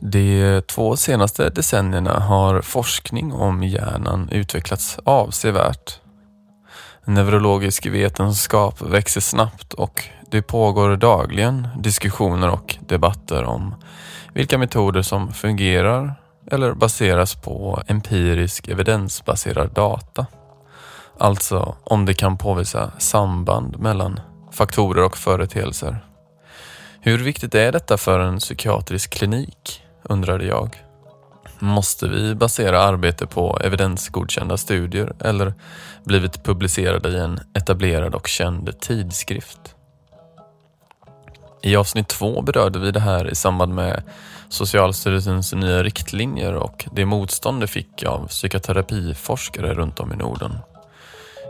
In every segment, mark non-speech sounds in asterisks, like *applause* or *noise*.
De två senaste decennierna har forskning om hjärnan utvecklats avsevärt. Neurologisk vetenskap växer snabbt och det pågår dagligen diskussioner och debatter om vilka metoder som fungerar eller baseras på empirisk evidensbaserad data. Alltså om det kan påvisa samband mellan faktorer och företeelser. Hur viktigt är detta för en psykiatrisk klinik? Undrade jag. Måste vi basera arbete på evidensgodkända studier eller blivit publicerade i en etablerad och känd tidskrift? I avsnitt två berörde vi det här i samband med Socialstyrelsens nya riktlinjer och det motstånd det fick av psykoterapiforskare runt om i Norden.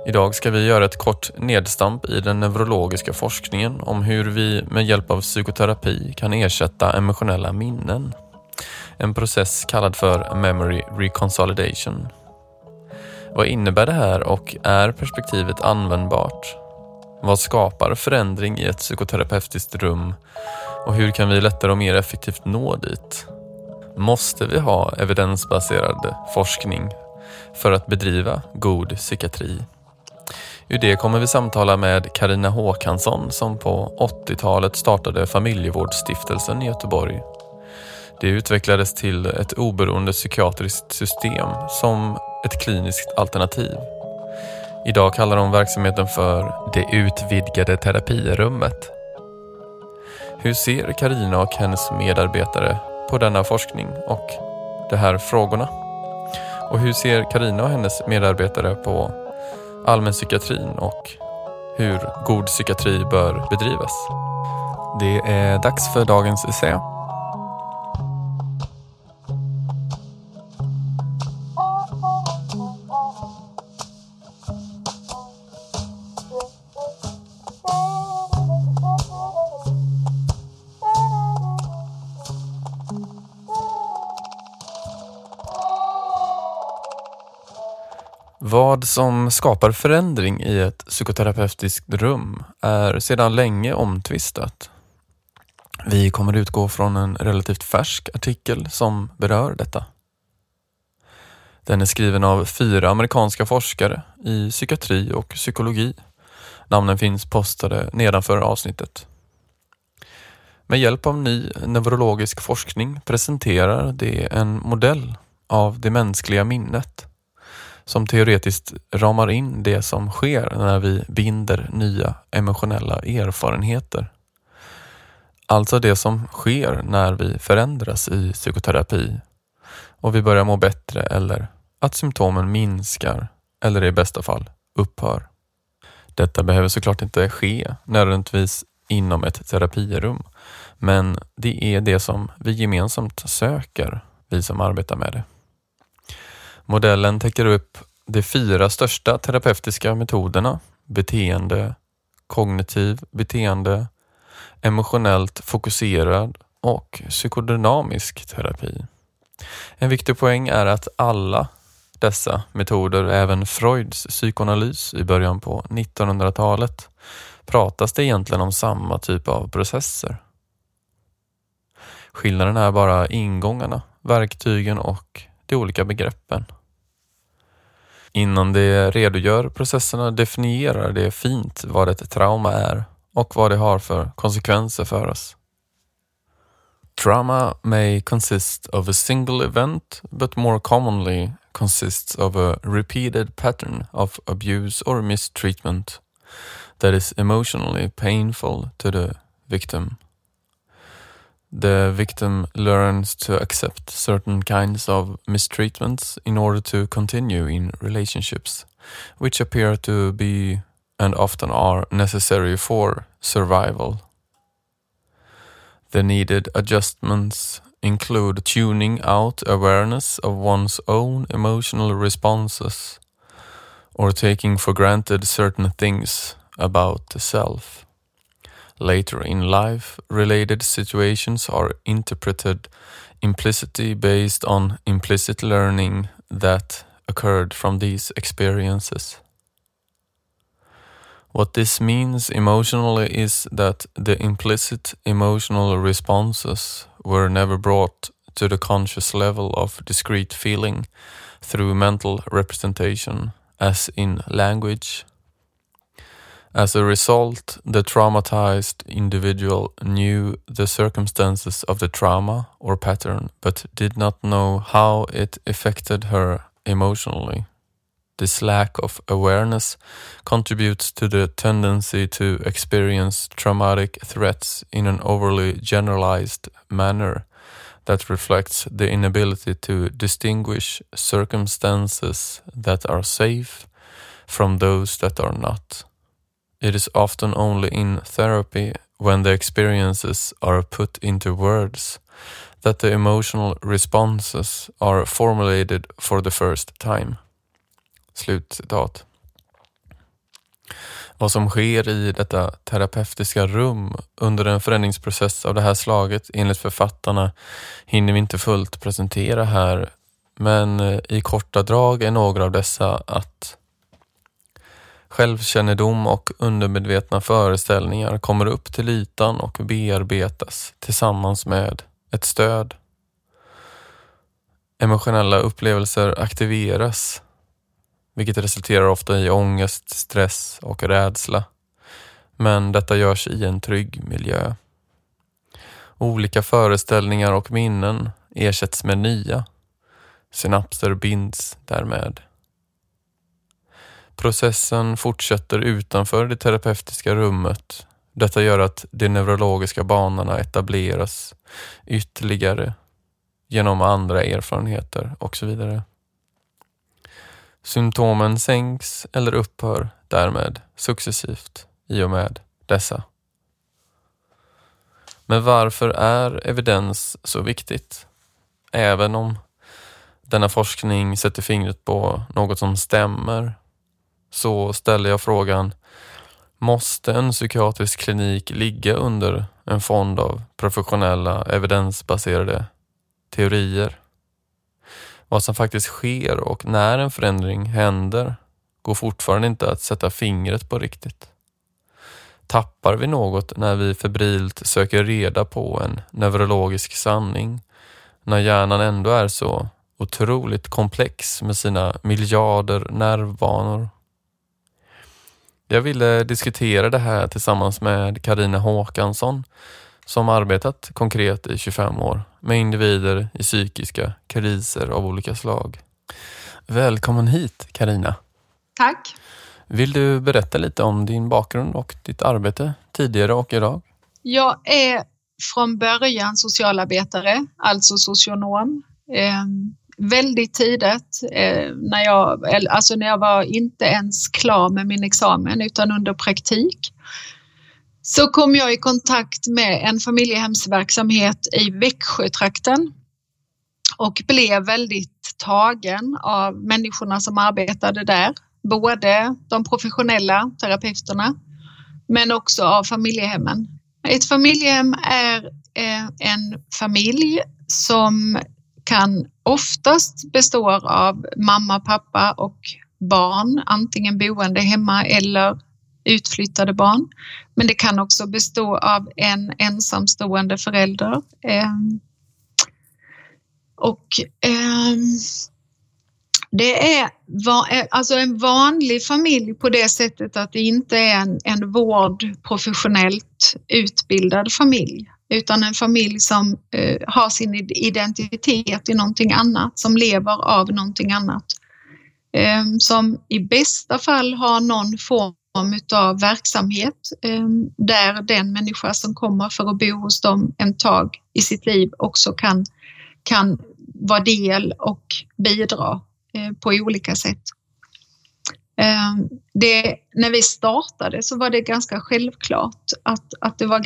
Idag ska vi göra ett kort nedstamp i den neurologiska forskningen om hur vi med hjälp av psykoterapi kan ersätta emotionella minnen. En process kallad för Memory Reconsolidation. Vad innebär det här och är perspektivet användbart? Vad skapar förändring i ett psykoterapeutiskt rum och hur kan vi lättare och mer effektivt nå dit? Måste vi ha evidensbaserad forskning för att bedriva god psykiatri? Ur det kommer vi samtala med Karina Håkansson som på 80-talet startade Familjevårdsstiftelsen i Göteborg. Det utvecklades till ett oberoende psykiatriskt system som ett kliniskt alternativ. Idag kallar de verksamheten för det utvidgade terapirummet. Hur ser Karina och hennes medarbetare på denna forskning och de här frågorna? Och hur ser Karina och hennes medarbetare på allmänpsykiatrin och hur god psykiatri bör bedrivas? Det är dags för dagens essä. Som skapar förändring i ett psykoterapeutiskt rum är sedan länge omtvistat. Vi kommer utgå från en relativt färsk artikel som berör detta. Den är skriven av fyra amerikanska forskare i psykiatri och psykologi. Namnen finns postade nedanför avsnittet. Med hjälp av ny neurologisk forskning presenterar det en modell av det mänskliga minnet som teoretiskt ramar in det som sker när vi binder nya emotionella erfarenheter. Alltså det som sker när vi förändras i psykoterapi och vi börjar må bättre eller att symptomen minskar eller i bästa fall upphör. Detta behöver såklart inte ske nödvändigtvis inom ett terapirum, men det är det som vi gemensamt söker, vi som arbetar med det. Modellen täcker upp de fyra största terapeutiska metoderna beteende, kognitiv beteende, emotionellt fokuserad och psykodynamisk terapi. En viktig poäng är att alla dessa metoder, även Freuds psykoanalys i början på 1900-talet, pratas det egentligen om samma typ av processer. Skillnaden är bara ingångarna, verktygen och de olika begreppen. Innan det redogör processerna definierar det fint vad ett trauma är och vad det har för konsekvenser för oss. Trauma may consist of a single event but more commonly consists of a repeated pattern of abuse or mistreatment that is emotionally painful to the victim. The victim learns to accept certain kinds of mistreatments in order to continue in relationships, which appear to be and often are necessary for survival. The needed adjustments include tuning out awareness of one's own emotional responses or taking for granted certain things about the self. Later in life, related situations are interpreted implicitly based on implicit learning that occurred from these experiences. What this means emotionally is that the implicit emotional responses were never brought to the conscious level of discrete feeling through mental representation, as in language. As a result, the traumatized individual knew the circumstances of the trauma or pattern, but did not know how it affected her emotionally. This lack of awareness contributes to the tendency to experience traumatic threats in an overly generalized manner that reflects the inability to distinguish circumstances that are safe from those that are not. It is often only in therapy, when the experiences are put into words, that the emotional responses are formulated for the first time. Slutcitat. Vad som sker i detta terapeutiska rum under en förändringsprocess av det här slaget enligt författarna hinner vi inte fullt presentera här, men eh, i korta drag är några av dessa att Självkännedom och undermedvetna föreställningar kommer upp till ytan och bearbetas tillsammans med ett stöd. Emotionella upplevelser aktiveras vilket resulterar ofta i ångest, stress och rädsla. Men detta görs i en trygg miljö. Olika föreställningar och minnen ersätts med nya. Synapser binds därmed. Processen fortsätter utanför det terapeutiska rummet. Detta gör att de neurologiska banorna etableras ytterligare genom andra erfarenheter och så vidare. Symptomen sänks eller upphör därmed successivt i och med dessa. Men varför är evidens så viktigt? Även om denna forskning sätter fingret på något som stämmer så ställer jag frågan Måste en psykiatrisk klinik ligga under en fond av professionella evidensbaserade teorier? Vad som faktiskt sker och när en förändring händer går fortfarande inte att sätta fingret på riktigt. Tappar vi något när vi febrilt söker reda på en neurologisk sanning när hjärnan ändå är så otroligt komplex med sina miljarder nervbanor? Jag ville diskutera det här tillsammans med Karina Håkansson som arbetat konkret i 25 år med individer i psykiska kriser av olika slag. Välkommen hit Karina. Tack. Vill du berätta lite om din bakgrund och ditt arbete tidigare och idag? Jag är från början socialarbetare, alltså socionom. Väldigt tidigt, eh, när, jag, alltså när jag var inte ens klar med min examen utan under praktik, så kom jag i kontakt med en familjehemsverksamhet i Växjötrakten och blev väldigt tagen av människorna som arbetade där. Både de professionella terapeuterna men också av familjehemmen. Ett familjehem är eh, en familj som kan oftast bestå av mamma, pappa och barn, antingen boende hemma eller utflyttade barn. Men det kan också bestå av en ensamstående förälder. Ehm, och ehm, det är eh, alltså en vanlig familj på det sättet att det inte är en, en vårdprofessionellt utbildad familj utan en familj som eh, har sin identitet i någonting annat, som lever av någonting annat. Eh, som i bästa fall har någon form av verksamhet eh, där den människa som kommer för att bo hos dem en tag i sitt liv också kan, kan vara del och bidra eh, på olika sätt. Ehm, det, när vi startade så var det ganska självklart att, att det var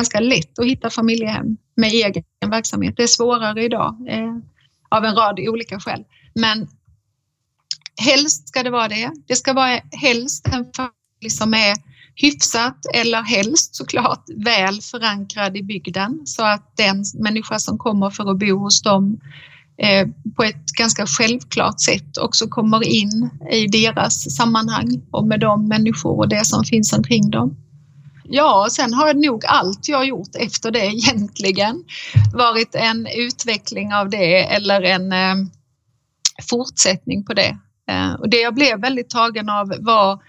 ganska lätt att hitta familjehem med egen verksamhet. Det är svårare idag eh, av en rad olika skäl. Men helst ska det vara det. Det ska vara helst en familj som är hyfsat eller helst såklart väl förankrad i bygden så att den människa som kommer för att bo hos dem eh, på ett ganska självklart sätt också kommer in i deras sammanhang och med de människor och det som finns omkring dem ja, sen har nog allt jag gjort efter det egentligen varit en utveckling av det eller en eh, fortsättning på det. Eh, och det jag blev väldigt tagen av var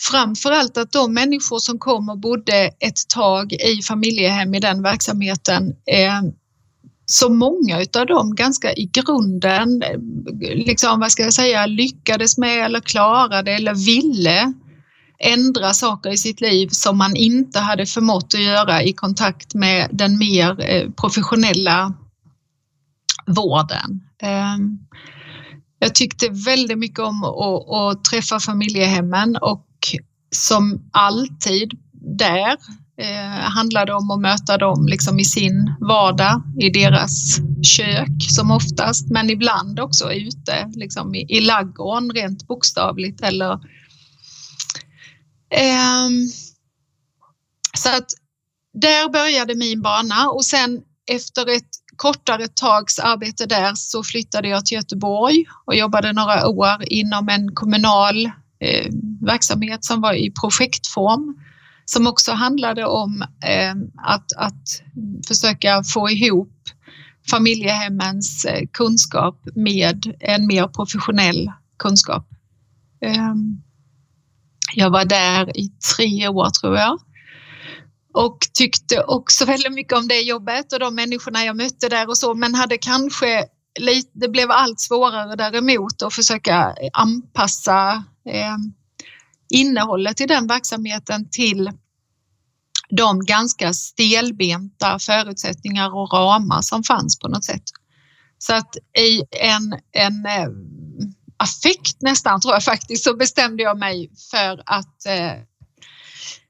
framförallt att de människor som kom och bodde ett tag i familjehem i den verksamheten eh, så många utav dem ganska i grunden, eh, liksom vad ska jag säga, lyckades med eller klarade eller ville ändra saker i sitt liv som man inte hade förmått att göra i kontakt med den mer eh, professionella vården. Ehm, jag tyckte väldigt mycket om att, att träffa familjehemmen och som alltid där eh, handlade om att möta dem liksom i sin vardag, i deras kök som oftast, men ibland också ute liksom i, i laggården rent bokstavligt eller eh, Ehm, så att där började min bana och sen efter ett kortare tags arbete där så flyttade jag till Göteborg och jobbade några år inom en kommunal eh, verksamhet som var i projektform som också handlade om eh, att, att försöka få ihop familjehemmens eh, kunskap med en mer professionell kunskap. Eh, jag var där i tre år tror jag och tyckte också väldigt mycket om det jobbet och de människorna jag mötte där och så, men hade kanske lite, det blev allt svårare däremot att försöka anpassa eh, innehållet i den verksamheten till de ganska stelbenta förutsättningar och ramar som fanns på något sätt. Så att i en, en eh, affekt nästan tror jag faktiskt så bestämde jag mig för att eh,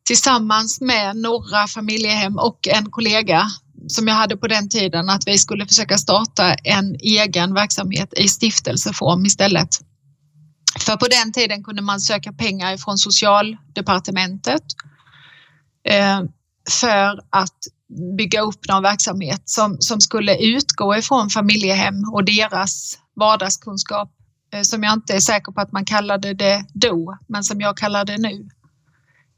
tillsammans med några familjehem och en kollega som jag hade på den tiden att vi skulle försöka starta en egen verksamhet i stiftelseform istället. För på den tiden kunde man söka pengar från socialdepartementet eh, för att bygga upp någon verksamhet som, som skulle utgå ifrån familjehem och deras vardagskunskap Eh, som jag inte är säker på att man kallade det då, men som jag kallar det nu.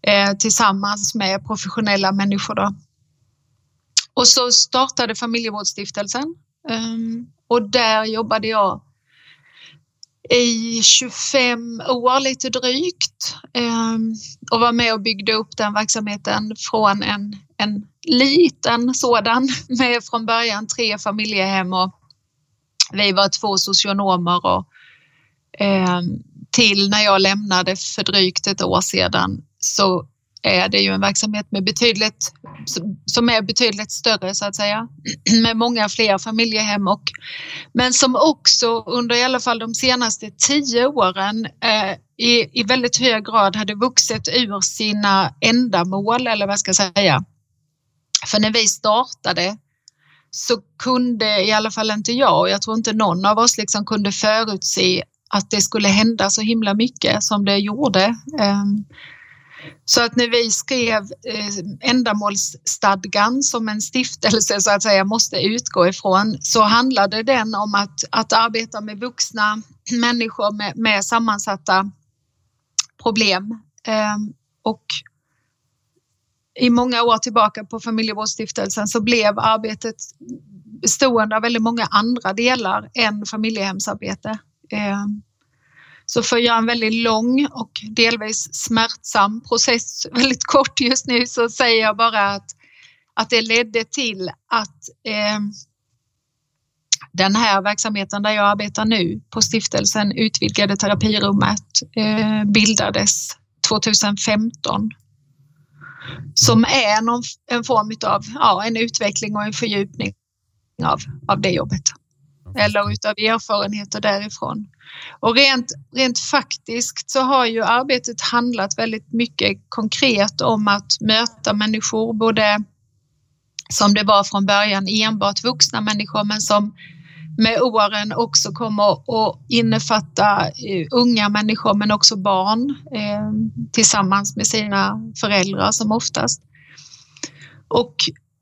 Eh, tillsammans med professionella människor. Då. Och så startade Familjevårdsstiftelsen ehm, och där jobbade jag i 25 år lite drygt ehm, och var med och byggde upp den verksamheten från en, en liten sådan *laughs* med från början tre familjehem och vi var två socionomer och Ehm, till när jag lämnade för drygt ett år sedan så är det ju en verksamhet med betydligt, som är betydligt större så att säga, *clears throat* med många fler familjehem och men som också under i alla fall de senaste tio åren eh, i, i väldigt hög grad hade vuxit ur sina ändamål eller vad ska jag säga. För när vi startade så kunde i alla fall inte jag och jag tror inte någon av oss liksom kunde förutse att det skulle hända så himla mycket som det gjorde. Ehm, så att när vi skrev eh, ändamålsstadgan som en stiftelse så att säga måste utgå ifrån så handlade den om att, att arbeta med vuxna människor med, med sammansatta problem. Ehm, och i många år tillbaka på Familjevårdsstiftelsen så blev arbetet bestående av väldigt många andra delar än familjehemsarbete. Eh, så för att göra en väldigt lång och delvis smärtsam process *laughs* väldigt kort just nu så säger jag bara att, att det ledde till att eh, den här verksamheten där jag arbetar nu på stiftelsen Utvidgade terapirummet eh, bildades 2015 som är någon, en form av ja, en utveckling och en fördjupning av, av det jobbet. Eller utav erfarenheter därifrån. Och rent, rent faktiskt så har ju arbetet handlat väldigt mycket konkret om att möta människor, både som det var från början enbart vuxna människor, men som med åren också kommer att innefatta eh, unga människor men också barn eh, tillsammans med sina föräldrar som oftast. Och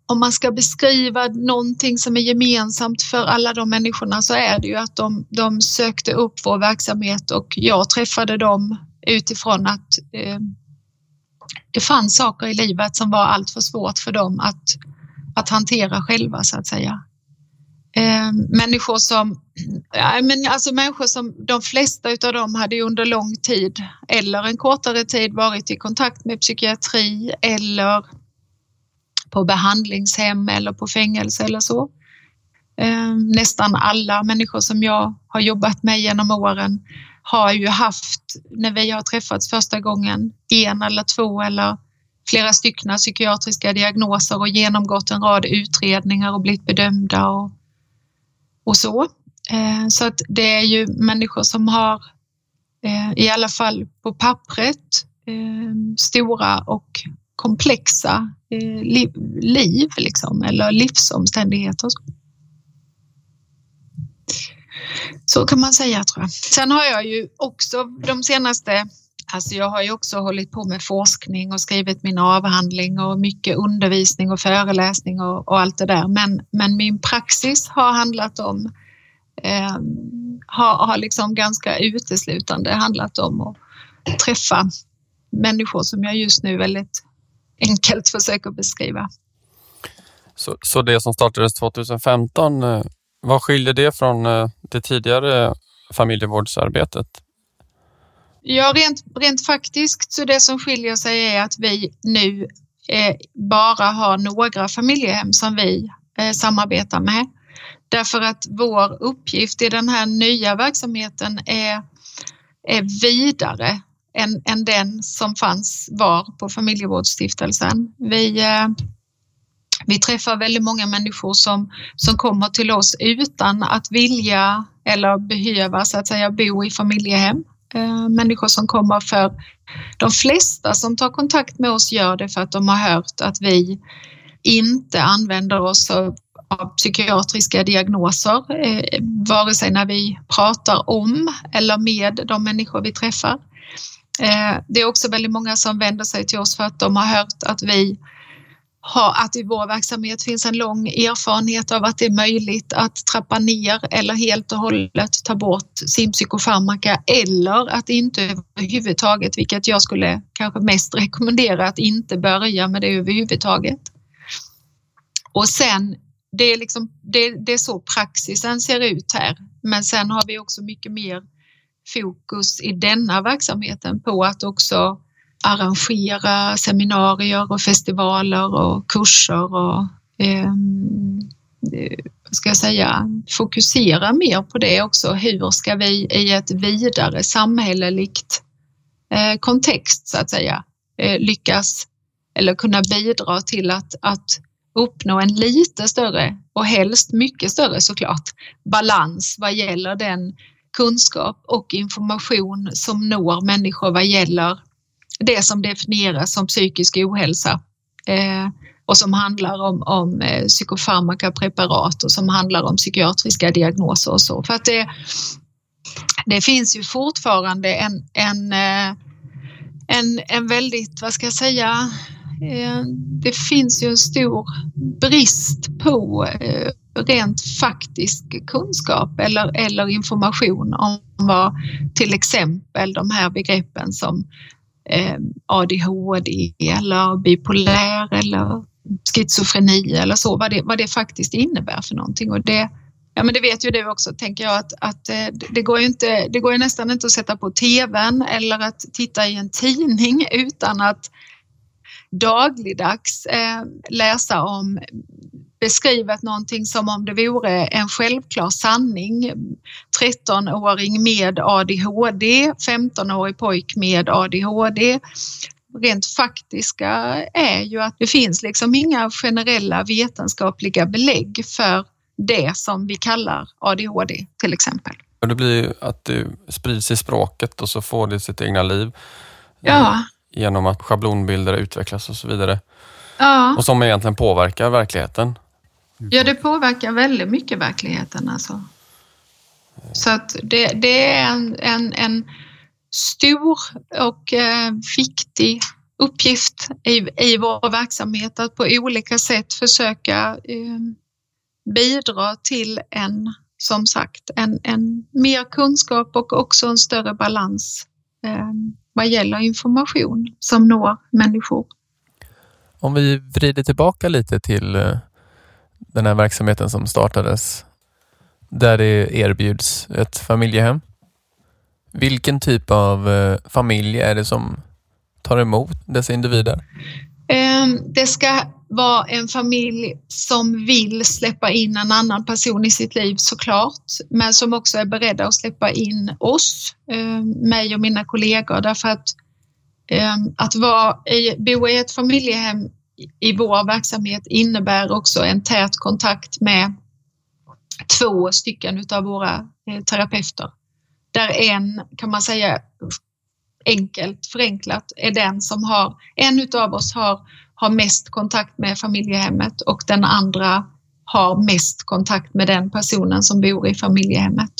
om man ska beskriva någonting som är gemensamt för alla de människorna så är det ju att de, de sökte upp vår verksamhet och jag träffade dem utifrån att eh, det fanns saker i livet som var allt för svårt för dem att, att hantera själva så att säga. Eh, människor som, ja, men alltså människor som de flesta utav dem hade under lång tid eller en kortare tid varit i kontakt med psykiatri eller på behandlingshem eller på fängelse eller så. Ehm, nästan alla människor som jag har jobbat med genom åren har ju haft, när vi har träffats första gången, en eller två eller flera stycken psykiatriska diagnoser och genomgått en rad utredningar och blivit bedömda och, och så. Ehm, så att det är ju människor som har, eh, i alla fall på pappret, ehm, stora och komplexa liv liksom, eller livsomständigheter. Så kan man säga tror jag. Sen har jag ju också de senaste Alltså jag har ju också hållit på med forskning och skrivit min avhandling och mycket undervisning och föreläsning och, och allt det där. Men, men min praxis har handlat om, eh, har, har liksom ganska uteslutande handlat om att träffa människor som jag just nu väldigt enkelt försöker beskriva. Så, så det som startades 2015 vad skiljer det från eh, det tidigare familjevårdsarbetet? Ja, rent, rent faktiskt så det som skiljer sig är att vi nu eh, bara har några familjehem som vi eh, samarbetar med. Därför att vår uppgift i den här nya verksamheten är, är vidare än, än den som fanns var på familjevårdsstiftelsen. Vi eh, vi träffar väldigt många människor som, som kommer till oss utan att vilja eller behöva så att säga bo i familjehem. Eh, människor som kommer för de flesta som tar kontakt med oss gör det för att de har hört att vi inte använder oss av, av psykiatriska diagnoser, eh, vare sig när vi pratar om eller med de människor vi träffar. Eh, det är också väldigt många som vänder sig till oss för att de har hört att vi har att i vår verksamhet finns en lång erfarenhet av att det är möjligt att trappa ner eller helt och hållet ta bort sin psykofarmaka eller att inte överhuvudtaget, vilket jag skulle kanske mest *laughs* rekommendera att inte börja med det överhuvudtaget. Och sen, det är, liksom, det, det är så praxisen ser ut här. Men sen har vi också mycket mer fokus i denna verksamheten på att också arrangera seminarier och festivaler och kurser och eh, ska jag säga, fokusera mer på det också. Hur ska vi i ett vidare samhälleligt eh, kontext så att säga eh, lyckas eller kunna bidra till att, att uppnå en lite större och helst mycket större såklart balans vad gäller den kunskap och information som når människor vad gäller det som definieras som psykisk ohälsa eh, och som handlar om, om eh, psykofarmakapreparat och som handlar om psykiatriska diagnoser och så. För att det, det finns ju fortfarande en, en, eh, en, en väldigt, vad ska jag säga, det finns ju en stor brist på rent faktisk kunskap eller, eller information om vad till exempel de här begreppen som eh, ADHD eller bipolär eller schizofreni eller så, vad det, vad det faktiskt innebär för någonting. Och det, ja, men det vet ju du också, tänker jag, att, att eh, det, går ju inte, det går ju nästan inte att sätta på tvn eller att titta i en tidning utan att dagligdags eh, läsa om beskrivet någonting som om det vore en självklar sanning. 13-åring med ADHD, 15-årig pojk med ADHD. Rent faktiska är ju att det finns liksom inga generella vetenskapliga belägg för det som vi kallar ADHD till exempel. Det blir att det sprids i språket och så får det sitt egna liv. Ja. Genom att schablonbilder utvecklas och så vidare. Ja. Och som egentligen påverkar verkligheten. Ja, det påverkar väldigt mycket verkligheten alltså. Så att det, det är en, en, en stor och eh, viktig uppgift i, i vår verksamhet att på olika sätt försöka eh, bidra till en, som sagt, en, en mer kunskap och också en större balans eh, vad gäller information som når människor. Om vi vrider tillbaka lite till eh, den här verksamheten som startades där det erbjuds ett familjehem. Vilken typ av eh, familj är det som tar emot dessa individer? Ehm, det ska vara en familj som vill släppa in en annan person i sitt liv såklart, men som också är beredda att släppa in oss, ehm, mig och mina kollegor, därför att ehm, att vara, bo i ett familjehem i vår verksamhet innebär också en tät kontakt med två stycken utav våra eh, terapeuter. Där en, kan man säga enkelt förenklat, är den som har, en utav oss har, har mest kontakt med familjehemmet och den andra har mest kontakt med den personen som bor i familjehemmet.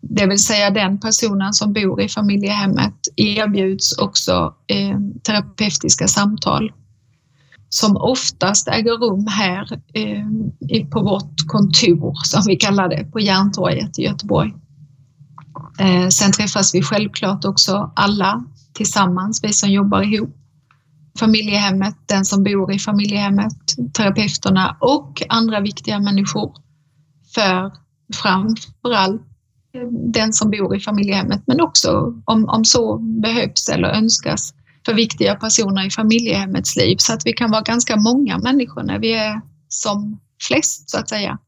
Det vill säga den personen som bor i familjehemmet erbjuds också eh, terapeutiska samtal som oftast äger rum här eh, på vårt kontor som vi kallar det på Järntorget i Göteborg. Eh, sen träffas vi självklart också alla tillsammans, vi som jobbar ihop. Familjehemmet, den som bor i familjehemmet, terapeuterna och andra viktiga människor. För framförallt den som bor i familjehemmet men också om, om så behövs eller önskas för viktiga personer i familjehemmets liv så att vi kan vara ganska många människor när vi är som flest så att säga.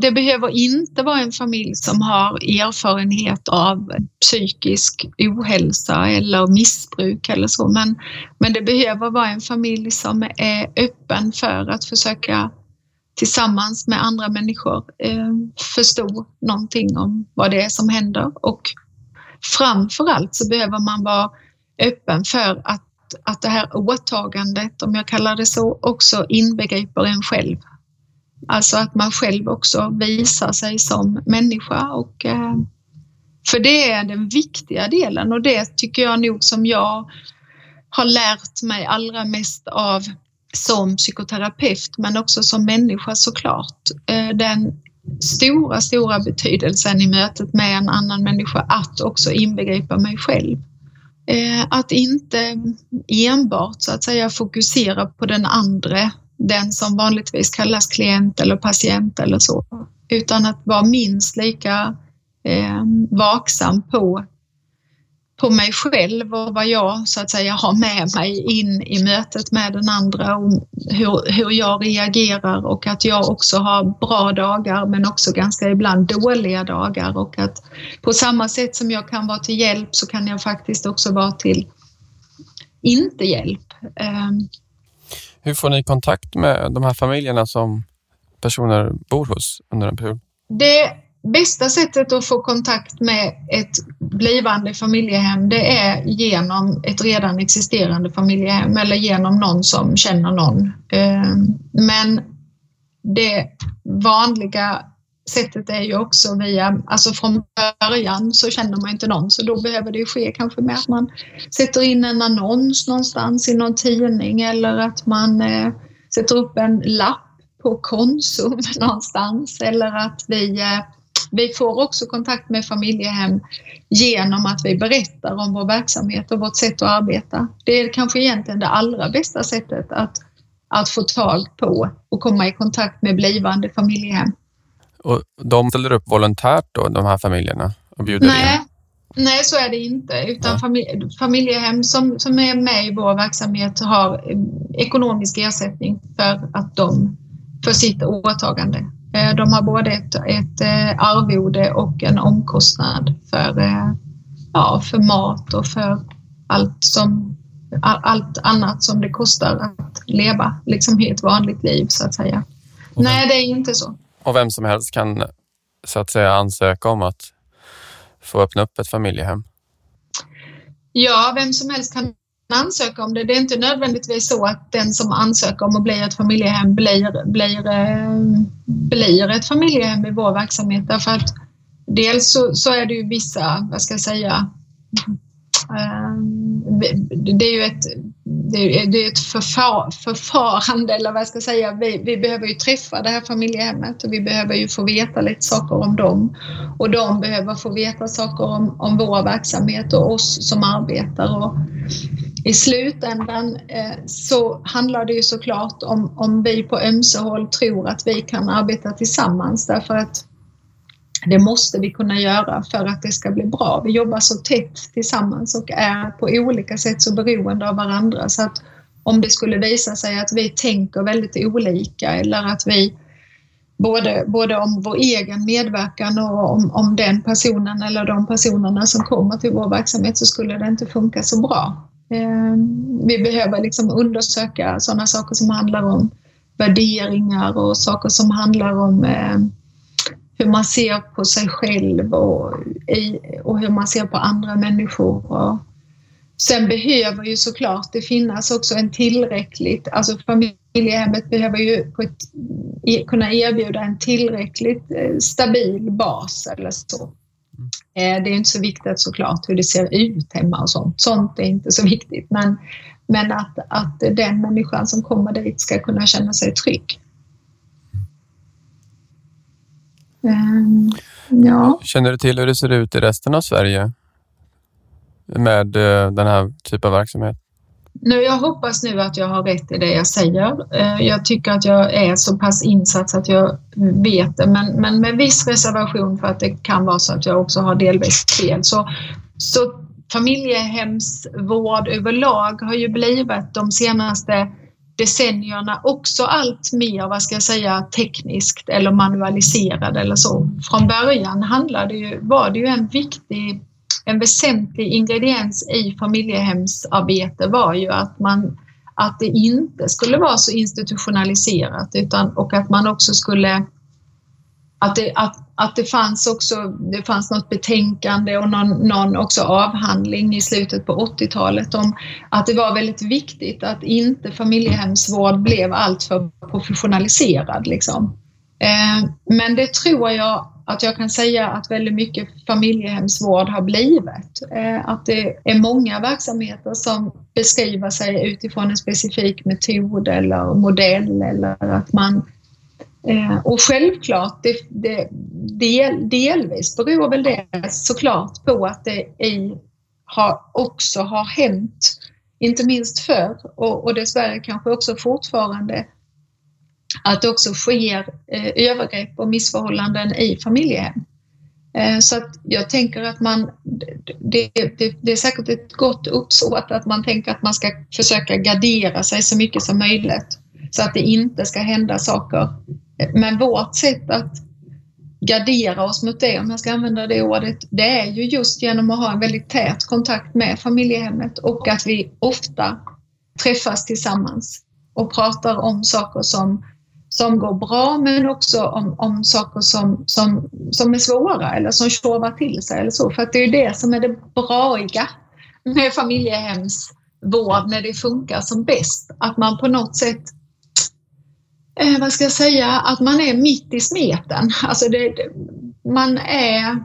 Det behöver inte vara en familj som har erfarenhet av psykisk ohälsa eller missbruk eller så, men, men det behöver vara en familj som är öppen för att försöka tillsammans med andra människor eh, förstå någonting om vad det är som händer och framförallt så behöver man vara öppen för att, att det här åtagandet, om jag kallar det så, också inbegriper en själv. Alltså att man själv också visar sig som människa och eh, för det är den viktiga delen och det tycker jag nog som jag har lärt mig allra mest av som psykoterapeut men också som människa såklart. Eh, den stora, stora betydelsen i mötet med en annan människa att också inbegripa mig själv. Eh, att inte enbart så att säga fokusera på den andra, den som vanligtvis kallas klient eller patient eller så, utan att vara minst lika eh, vaksam på på mig själv och vad jag så att säga har med mig in i mötet med den andra och hur, hur jag reagerar och att jag också har bra dagar men också ganska ibland dåliga dagar och att på samma sätt som jag kan vara till hjälp så kan jag faktiskt också vara till inte hjälp. Ehm. Hur får ni kontakt med de här familjerna som personer bor hos under en period? Det bästa sättet att få kontakt med ett blivande familjehem det är genom ett redan existerande familjehem eller genom någon som känner någon. Ehm, men det vanliga sättet är ju också via, alltså från början så känner man inte någon så då behöver det ske kanske med att man sätter in en annons någonstans i någon tidning eller att man eh, sätter upp en lapp på Konsum *laughs* någonstans eller att vi eh, vi får också kontakt med familjehem genom att vi berättar om vår verksamhet och vårt sätt att arbeta. Det är kanske egentligen det allra bästa sättet att, att få tag på och komma i kontakt med blivande familjehem. Och de ställer upp volontärt då, de här familjerna? Och bjuder Nej, in? Nej, så är det inte. Utan familjehem som, som är med i vår verksamhet har ekonomisk ersättning för att de för sitt åtagande. Eh, de har både ett, ett eh, arvode och en omkostnad för, eh, ja, för mat och för allt, som, allt annat som det kostar att leva liksom i ett vanligt liv så att säga. Nej, det är inte så. Och vem som helst kan så att säga ansöka om att få öppna upp ett familjehem? Ja, vem som helst kan ansöka om det. Det är inte nödvändigtvis så att den som ansöker om att bli ett familjehem blir, blir, eh, blir ett familjehem i vår verksamhet. Därför att dels så, så är det ju vissa, vad ska jag säga, eh, det är ju ett det, det är ett förfar, förfarande eller vad jag ska säga. Vi, vi, behöver ju träffa det här familjehemmet och vi behöver ju få veta lite saker om dem och de behöver få veta saker om, om vår verksamhet och oss som arbetar. Och i slutändan eh, så handlar det ju såklart om, om vi på ömse håll tror att vi kan arbeta tillsammans därför att det måste vi kunna göra för att det ska bli bra. Vi jobbar så tätt tillsammans och är på olika sätt så beroende av varandra så att om det skulle visa sig att vi tänker väldigt olika eller att vi både, både om vår egen medverkan och om, om den personen eller de personerna som kommer till vår verksamhet så skulle det inte funka så bra. Ehm, vi behöver liksom undersöka sådana saker som handlar om värderingar och saker som handlar om ehm, hur man ser på sig själv och, och hur man ser på andra människor. Och sen behöver ju såklart det finnas också en tillräckligt, alltså familjehemmet behöver ju ett, e, kunna erbjuda en tillräckligt eh, stabil bas eller så. Eh, det är inte så viktigt såklart hur det ser ut hemma och sånt. Sånt är inte så viktigt. Men, men att, att den människan som kommer dit ska kunna känna sig trygg. Ehm, ja. Känner du till hur det ser ut i resten av Sverige med eh, den här typen av verksamhet? Nu, jag hoppas nu att jag har rätt i det jag säger. Eh, jag tycker att jag är så pass insatt att jag vet det, men, men med viss reservation för att det kan vara så att jag också har delvis fel. Så, så familjehemsvård överlag har ju blivit de senaste decennierna också allt mer, vad ska jag säga, tekniskt eller manualiserad eller så. Från början handlade ju, var det ju en viktig, en väsentlig ingrediens i familjehemsarbete var ju att man att det inte skulle vara så institutionaliserat utan, och att man också skulle att det, att, att det fanns också det fanns något betänkande och någon, någon också avhandling i slutet på 80-talet om att det var väldigt viktigt att inte familjehemsvård blev alltför professionaliserad. Liksom. Eh, men det tror jag att jag kan säga att väldigt mycket familjehemsvård har blivit. Eh, att det är många verksamheter som beskriver sig utifrån en specifik metod eller modell eller att man eh, och självklart, det, det, del, delvis beror väl det såklart på att det i, har, också har hänt, inte minst förr och, och dessvärre kanske också fortfarande, att det också sker eh, övergrepp och missförhållanden i familjehem. Eh, så att jag tänker att man, det, det, det, är säkert ett gott uppsåt att man tänker att man ska försöka gardera sig så mycket som möjligt så att det inte ska hända saker men vårt sätt att gardera oss mot det, om jag ska använda det ordet, det är ju just genom att ha en väldigt tät kontakt med familjehemmet och att vi ofta träffas tillsammans och pratar om saker som, som går bra men också om, om saker som, som, som är svåra eller som tjorvar till sig eller så. För att det är ju det som är det braiga med familjehemsvård när det funkar som bäst. Att man på något sätt eh, vad ska jag säga, att man är mitt i smeten. Alltså det, man är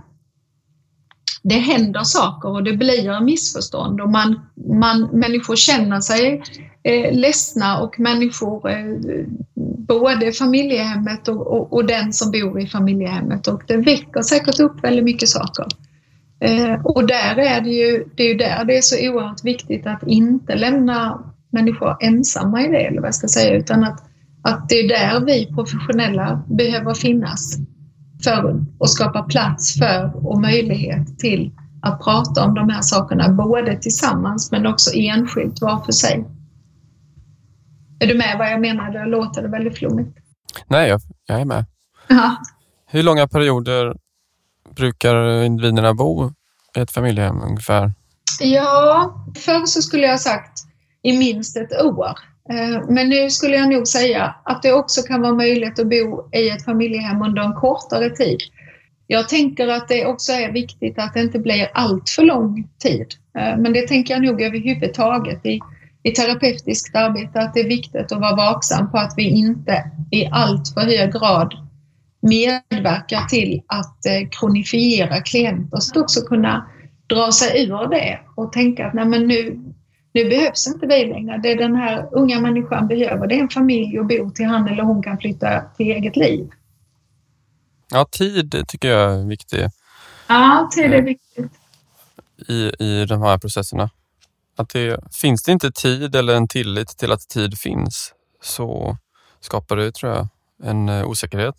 det händer saker och det blir missförstånd och man, man, människor känner sig eh, ledsna och människor, eh, både familjehemmet och, och, och, den som bor i familjehemmet och det väcker säkert upp väldigt mycket saker. Eh, och där är det ju, det är ju där det är så oerhört viktigt att inte lämna människor ensamma i det, eller vad jag ska säga, utan att att det är där vi professionella behöver finnas för att skapa plats för och möjlighet till att prata om de här sakerna, både tillsammans men också enskilt var för sig. Är du med vad jag menar? Det låter det väldigt flummigt. Nej, jag, jag är med. Aha. Hur långa perioder brukar individerna bo i ett familjehem ungefär? Ja, förr så skulle jag ha sagt i minst ett år. Eh, men nu skulle jag nog säga att det också kan vara möjligt att bo i ett familjehem under en kortare tid. Jag tänker att det också är viktigt att det inte blir allt för lång tid. Eh, men det tänker jag nog överhuvudtaget i, i terapeutiskt arbete att det är viktigt att vara vaksam på att vi inte i allt för hög grad medverkar till att eh, kronifiera klienter så att också kunna dra sig ur det och tänka att nej men nu, nu behövs inte vi längre. Det den här unga människan behöver, det är en familj och bo till han eller hon kan flytta till eget liv. Ja, tid tycker jag är viktigt. Ja, tid är viktigt. I, i de här processerna. Att det, finns det inte tid eller en tillit till att tid finns så skapar det, tror jag, en eh, osäkerhet.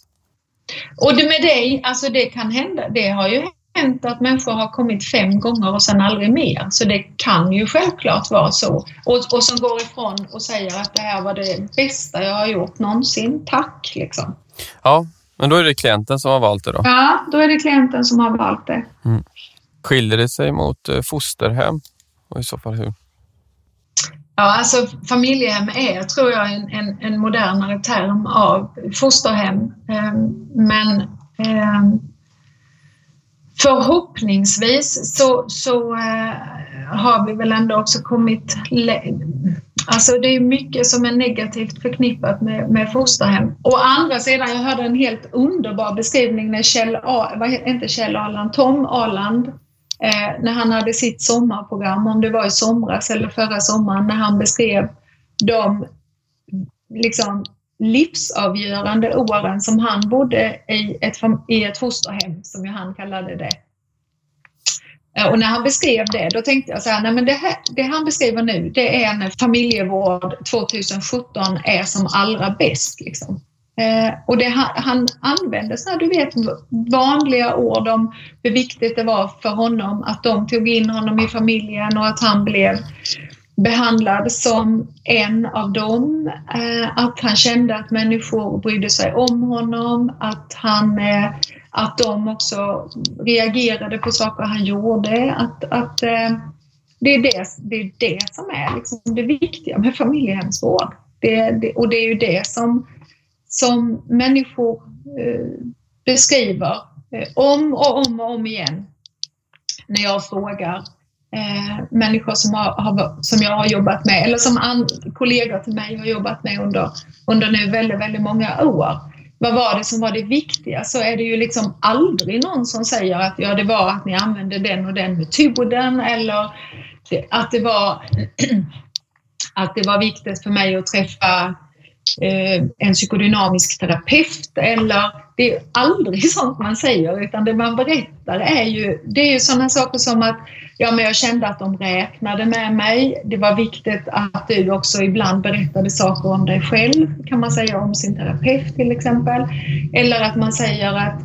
Och det med det, alltså det kan hända. Det har ju hänt att människor har kommit fem gånger och sen aldrig mer. Så det kan ju självklart vara så. Och, och som går ifrån och säger att det här var det bästa jag har gjort någonsin. Tack liksom. Ja, men då är det klienten som har valt det då? Ja, då är det klienten som har valt det. Mm. Skiljer det sig mot eh, fosterhem? Och i så fall hur? Ja, alltså familjehem är, tror jag, en, en, en modernare term av fosterhem. Ehm, men ehm, förhoppningsvis så, så äh, har vi väl ändå också kommit... Alltså det är mycket som är negativt förknippat med, med fosterhem. Å andra sidan, jag hörde en helt underbar beskrivning när Kjell, A, vad heter, inte Kjell Arland, Tom Arland eh, när han hade sitt sommarprogram, om det var i somras eller förra sommaren, när han beskrev de liksom, livsavgörande åren som han bodde i ett, i ett fosterhem, som ju han kallade det. Eh, och när han beskrev det, då tänkte jag så här, nej men det, här, det han beskriver nu, det är när familjevård 2017 är som allra bäst. Liksom. Eh, och det, han, han använde sådana, du vet, vanliga ord om hur viktigt det var för honom att de tog in honom i familjen och att han blev behandlad som en av dem. Eh, att han kände att människor brydde sig om honom, att, han, eh, att de också reagerade på saker han gjorde. Att, att, eh, det, är det, det är det som är liksom det viktiga med familjehemsvård. Det, det, och det är ju det som som människor beskriver om och om och om igen när jag frågar eh, människor som, har, har, som jag har jobbat med eller som an, kollegor till mig har jobbat med under, under nu väldigt, väldigt många år. Vad var det som var det viktiga? Så är det ju liksom aldrig någon som säger att ja, det var att ni använde den och den metoden eller att det var *clears throat* att det var viktigt för mig att träffa Eh, en psykodynamisk terapeut eller det är aldrig *laughs* sånt man säger utan det man berättar är ju, det är ju sådana saker som att ja, men jag kände att de räknade med mig. Det var viktigt att du också ibland berättade saker om dig själv, kan man säga om sin terapeut till exempel. Eller att man säger att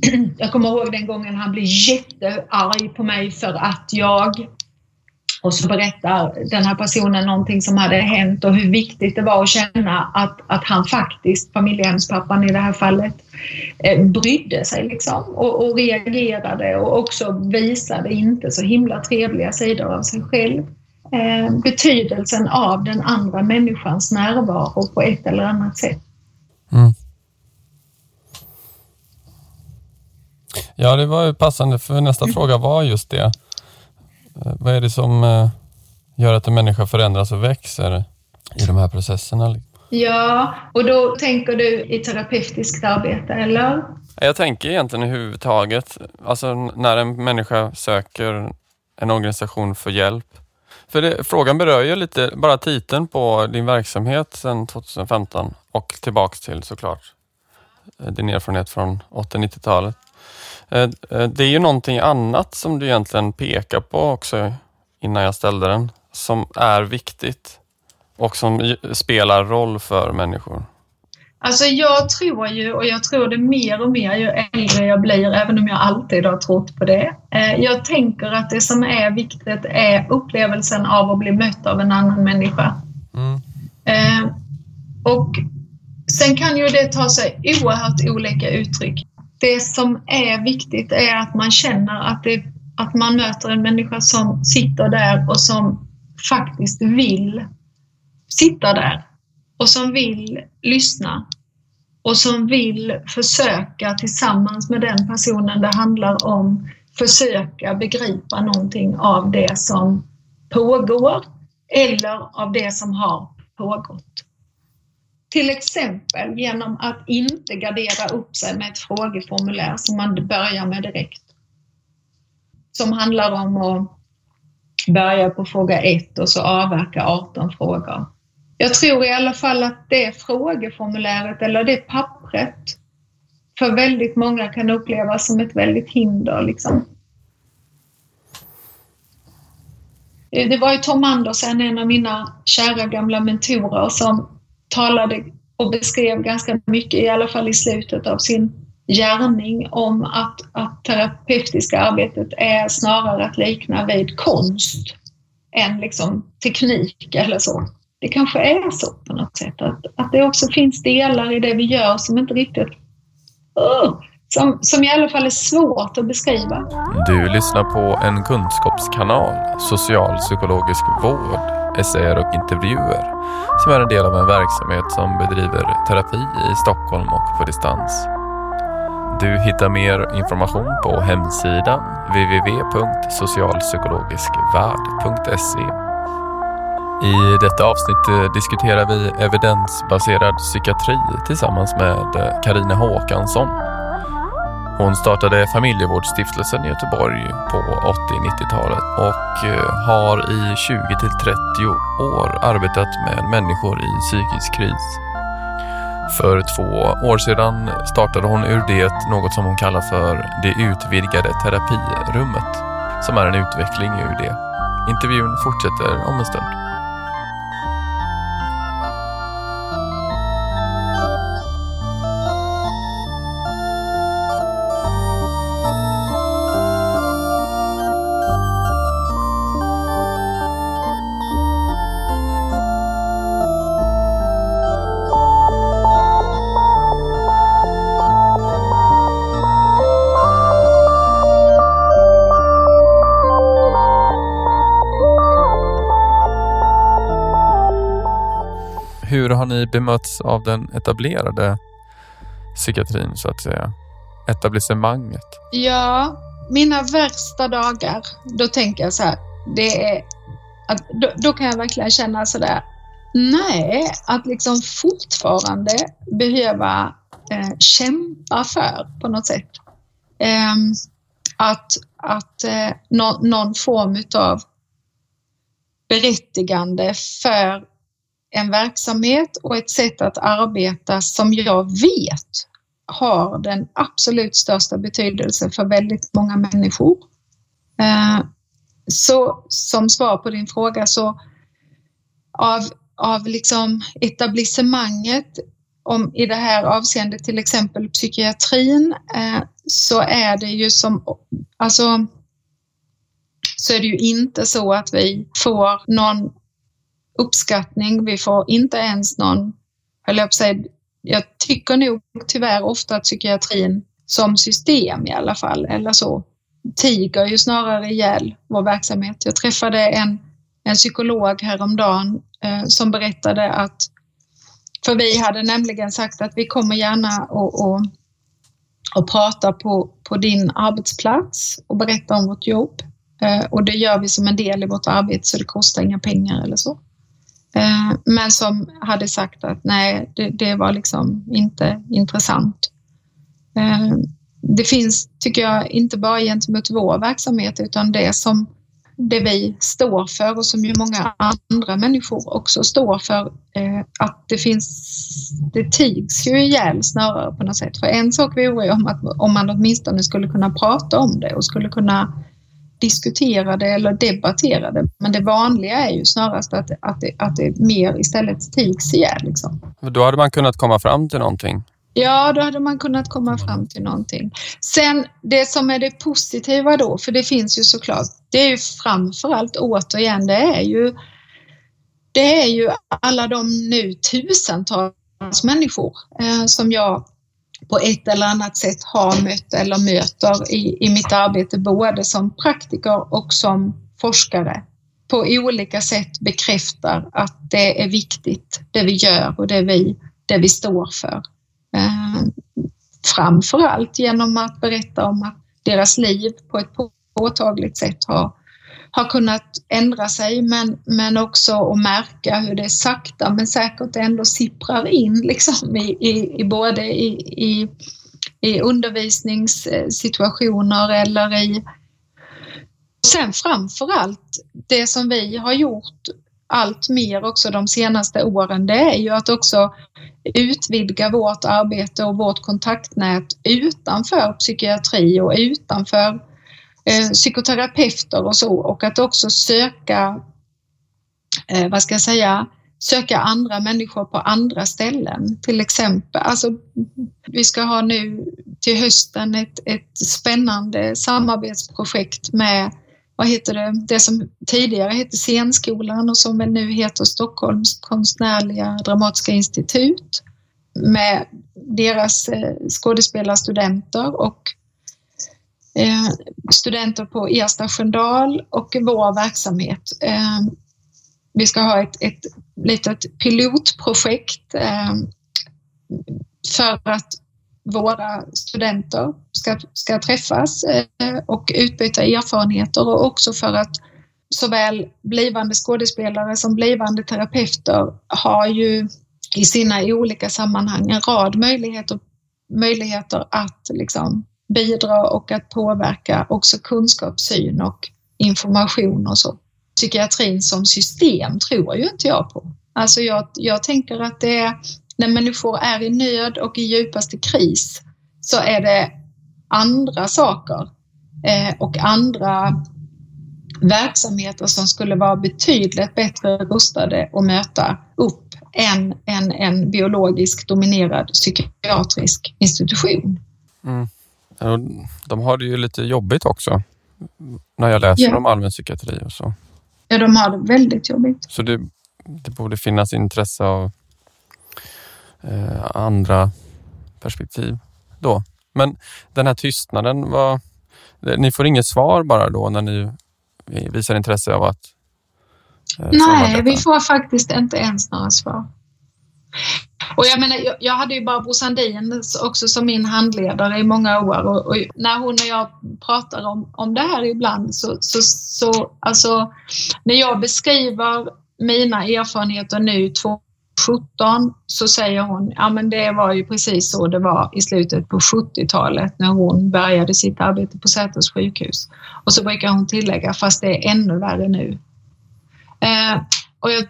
*clears throat* jag kommer ihåg den gången han blev jättearg på mig för att jag och så berättar den här personen någonting som hade hänt och hur viktigt det var att känna att, att han faktiskt, familjehemspappan i det här fallet, eh, brydde sig liksom och, och reagerade och också visade inte så himla trevliga sidor av sig själv. Eh, betydelsen av den andra människans närvaro på ett eller annat sätt. Mm. Ja, det var ju passande för nästa mm. fråga var just det. Eh, vad är det som eh, gör att en människa förändras och växer i de här processerna? Ja, och då tänker du i terapeutiskt arbete, eller? Jag tänker egentligen överhuvudtaget, alltså när en människa söker en organisation för hjälp. För det, frågan berör ju lite, bara titeln på din verksamhet sedan 2015 och tillbaks till såklart eh, din erfarenhet från 80-90-talet. Eh, eh, det är ju någonting annat som du egentligen pekar på också innan jag ställde den, som är viktigt och som spelar roll för människor. Alltså jag tror ju, och jag tror det mer och mer ju äldre jag blir, även om jag alltid har trott på det. Eh, jag tänker att det som är viktigt är upplevelsen av att bli mött av en annan människa. Mm. Och sen kan ju det ta sig oerhört olika uttryck det som är viktigt är att man känner att, det, att man möter en människa som sitter där och som faktiskt vill sitta där och som vill lyssna och som vill försöka tillsammans med den personen det handlar om försöka begripa någonting av det som pågår eller av det som har pågått. Till exempel genom att inte gardera upp sig med ett frågeformulär som man börjar med direkt. Som handlar om att börja på fråga ett och så avverka 18 frågor. Jag tror i alla fall att det frågeformuläret eller det pappret för väldigt många kan upplevas som ett väldigt hinder. Liksom. Det var ju Tom Andersen, en av mina kära gamla mentorer, som talade och beskrev ganska mycket, i alla fall i slutet av sin gärning, om att, att terapeutiska arbetet är snarare att likna vid konst än liksom teknik eller så. Det kanske är så på något sätt, att, att det också finns delar i det vi gör som inte riktigt uh, som, som i alla fall är svårt att beskriva. Du lyssnar på en kunskapskanal, Socialpsykologisk vård, essäer och intervjuer, som är en del av en verksamhet som bedriver terapi i Stockholm och på distans. Du hittar mer information på hemsidan www.socialpsykologiskvärld.se. I detta avsnitt diskuterar vi evidensbaserad psykiatri tillsammans med Karina Håkansson hon startade Familjevårdsstiftelsen i Göteborg på 80-90-talet och eh, har i 20-30 år arbetat med människor i psykisk kris. För två år sedan startade hon ur det något som hon kallar för det utvidgade terapirummet, som är en utveckling ur det. Intervjun fortsätter om en stund. Ni bemötts av den etablerade psykiatrin så att säga? Etablissemanget? Ja, mina värsta dagar, då tänker jag så här, det är att då, då kan jag verkligen känna sådär, nej, att liksom fortfarande behöva eh, kämpa för på något sätt. Eh, att att eh, no, någon form utav berättigande för en verksamhet och ett sätt att arbeta som jag vet har den absolut största betydelse för väldigt många människor. Eh, så som svar på din fråga så av, av liksom etablissemanget om i det här avseendet till exempel psykiatrin eh, så är det ju som, alltså så är det ju inte så att vi får någon uppskattning. Vi får inte ens någon, höll jag på att säga, jag tycker nog tyvärr ofta att psykiatrin som system i alla fall, eller så, tiger ju snarare ihjäl vår verksamhet. Jag träffade en, en psykolog häromdagen eh, som berättade att, för vi hade nämligen sagt att vi kommer gärna och, och, och prata på, på din arbetsplats och berätta om vårt jobb. Eh, och det gör vi som en del i vårt arbete så det kostar inga pengar eller så. Eh, men som hade sagt att nej, det, det var liksom inte intressant. Eh, det finns, tycker jag, inte bara gentemot vår verksamhet utan det som det vi står för och som ju många andra människor också står för, eh, att det finns, det tigs ju ihjäl snarare på något sätt. För en sak vore ju om, att, om man åtminstone skulle kunna prata om det och skulle kunna diskutera det eller debattera det. Men det vanliga är ju snarast att, att, det, att det mer istället tigs ihjäl. Liksom. Då hade man kunnat komma fram till någonting? Ja, då hade man kunnat komma fram till någonting. Sen det som är det positiva då, för det finns ju såklart, det är ju framförallt återigen, det är ju det är ju alla de nu tusentals människor eh, som jag på ett eller annat sätt har mött eller möter i, i mitt arbete både som praktiker och som forskare på olika sätt bekräftar att det är viktigt det vi gör och det vi, det vi står för. Eh, framförallt genom att berätta om att deras liv på ett påtagligt sätt har har kunnat ändra sig men, men också att märka hur det sakta men säkert ändå sipprar in liksom i, i, i både i, i, i undervisningssituationer eller i sen framför allt det som vi har gjort allt mer också de senaste åren, det är ju att också utvidga vårt arbete och vårt kontaktnät utanför psykiatri och utanför Eh, psykoterapeuter och så och att också söka, eh, vad ska jag säga, söka andra människor på andra ställen. Till exempel, alltså, vi ska ha nu till hösten ett, ett spännande samarbetsprojekt med vad heter det, det som tidigare hette Scenskolan och som nu heter Stockholms konstnärliga dramatiska institut med deras eh, skådespelarstudenter och Eh, studenter på Ersta Sköndal och vår verksamhet. Eh, vi ska ha ett, ett litet pilotprojekt eh, för att våra studenter ska, ska träffas och utbyta erfarenheter och också för att såväl blivande skådespelare som blivande terapeuter har ju i sina olika sammanhang en rad möjligheter, möjligheter att liksom bidra och att påverka också kunskapssyn och information och så. Psykiatrin som system tror ju inte jag på. Alltså jag, jag tänker att det är när människor är i nöd och i djupaste kris så är det andra saker eh, och andra verksamheter som skulle vara betydligt bättre rustade att möta upp än en, en biologiskt dominerad psykiatrisk institution. Mm. De har det ju lite jobbigt också när jag läser ja. om allmän psykiatri och så. Ja, de har det väldigt jobbigt. Så det, det borde finnas intresse av eh, andra perspektiv då. Men den här tystnaden, var, ni får inget svar bara då när ni visar intresse av att eh, Nej, vi får faktiskt inte ens några svar. Och jag menar, jag, hade ju Barbro Sandin också som min handledare i många år och, och, när hon och jag pratar om, om det här ibland så, så, så alltså när jag beskriver mina erfarenheter nu 2017 så säger hon, ja men det var ju precis så det var i slutet på 70-talet när hon började sitt arbete på Säters sjukhus. Och så brukar hon tillägga, fast det är ännu värre nu. Eh, och jag,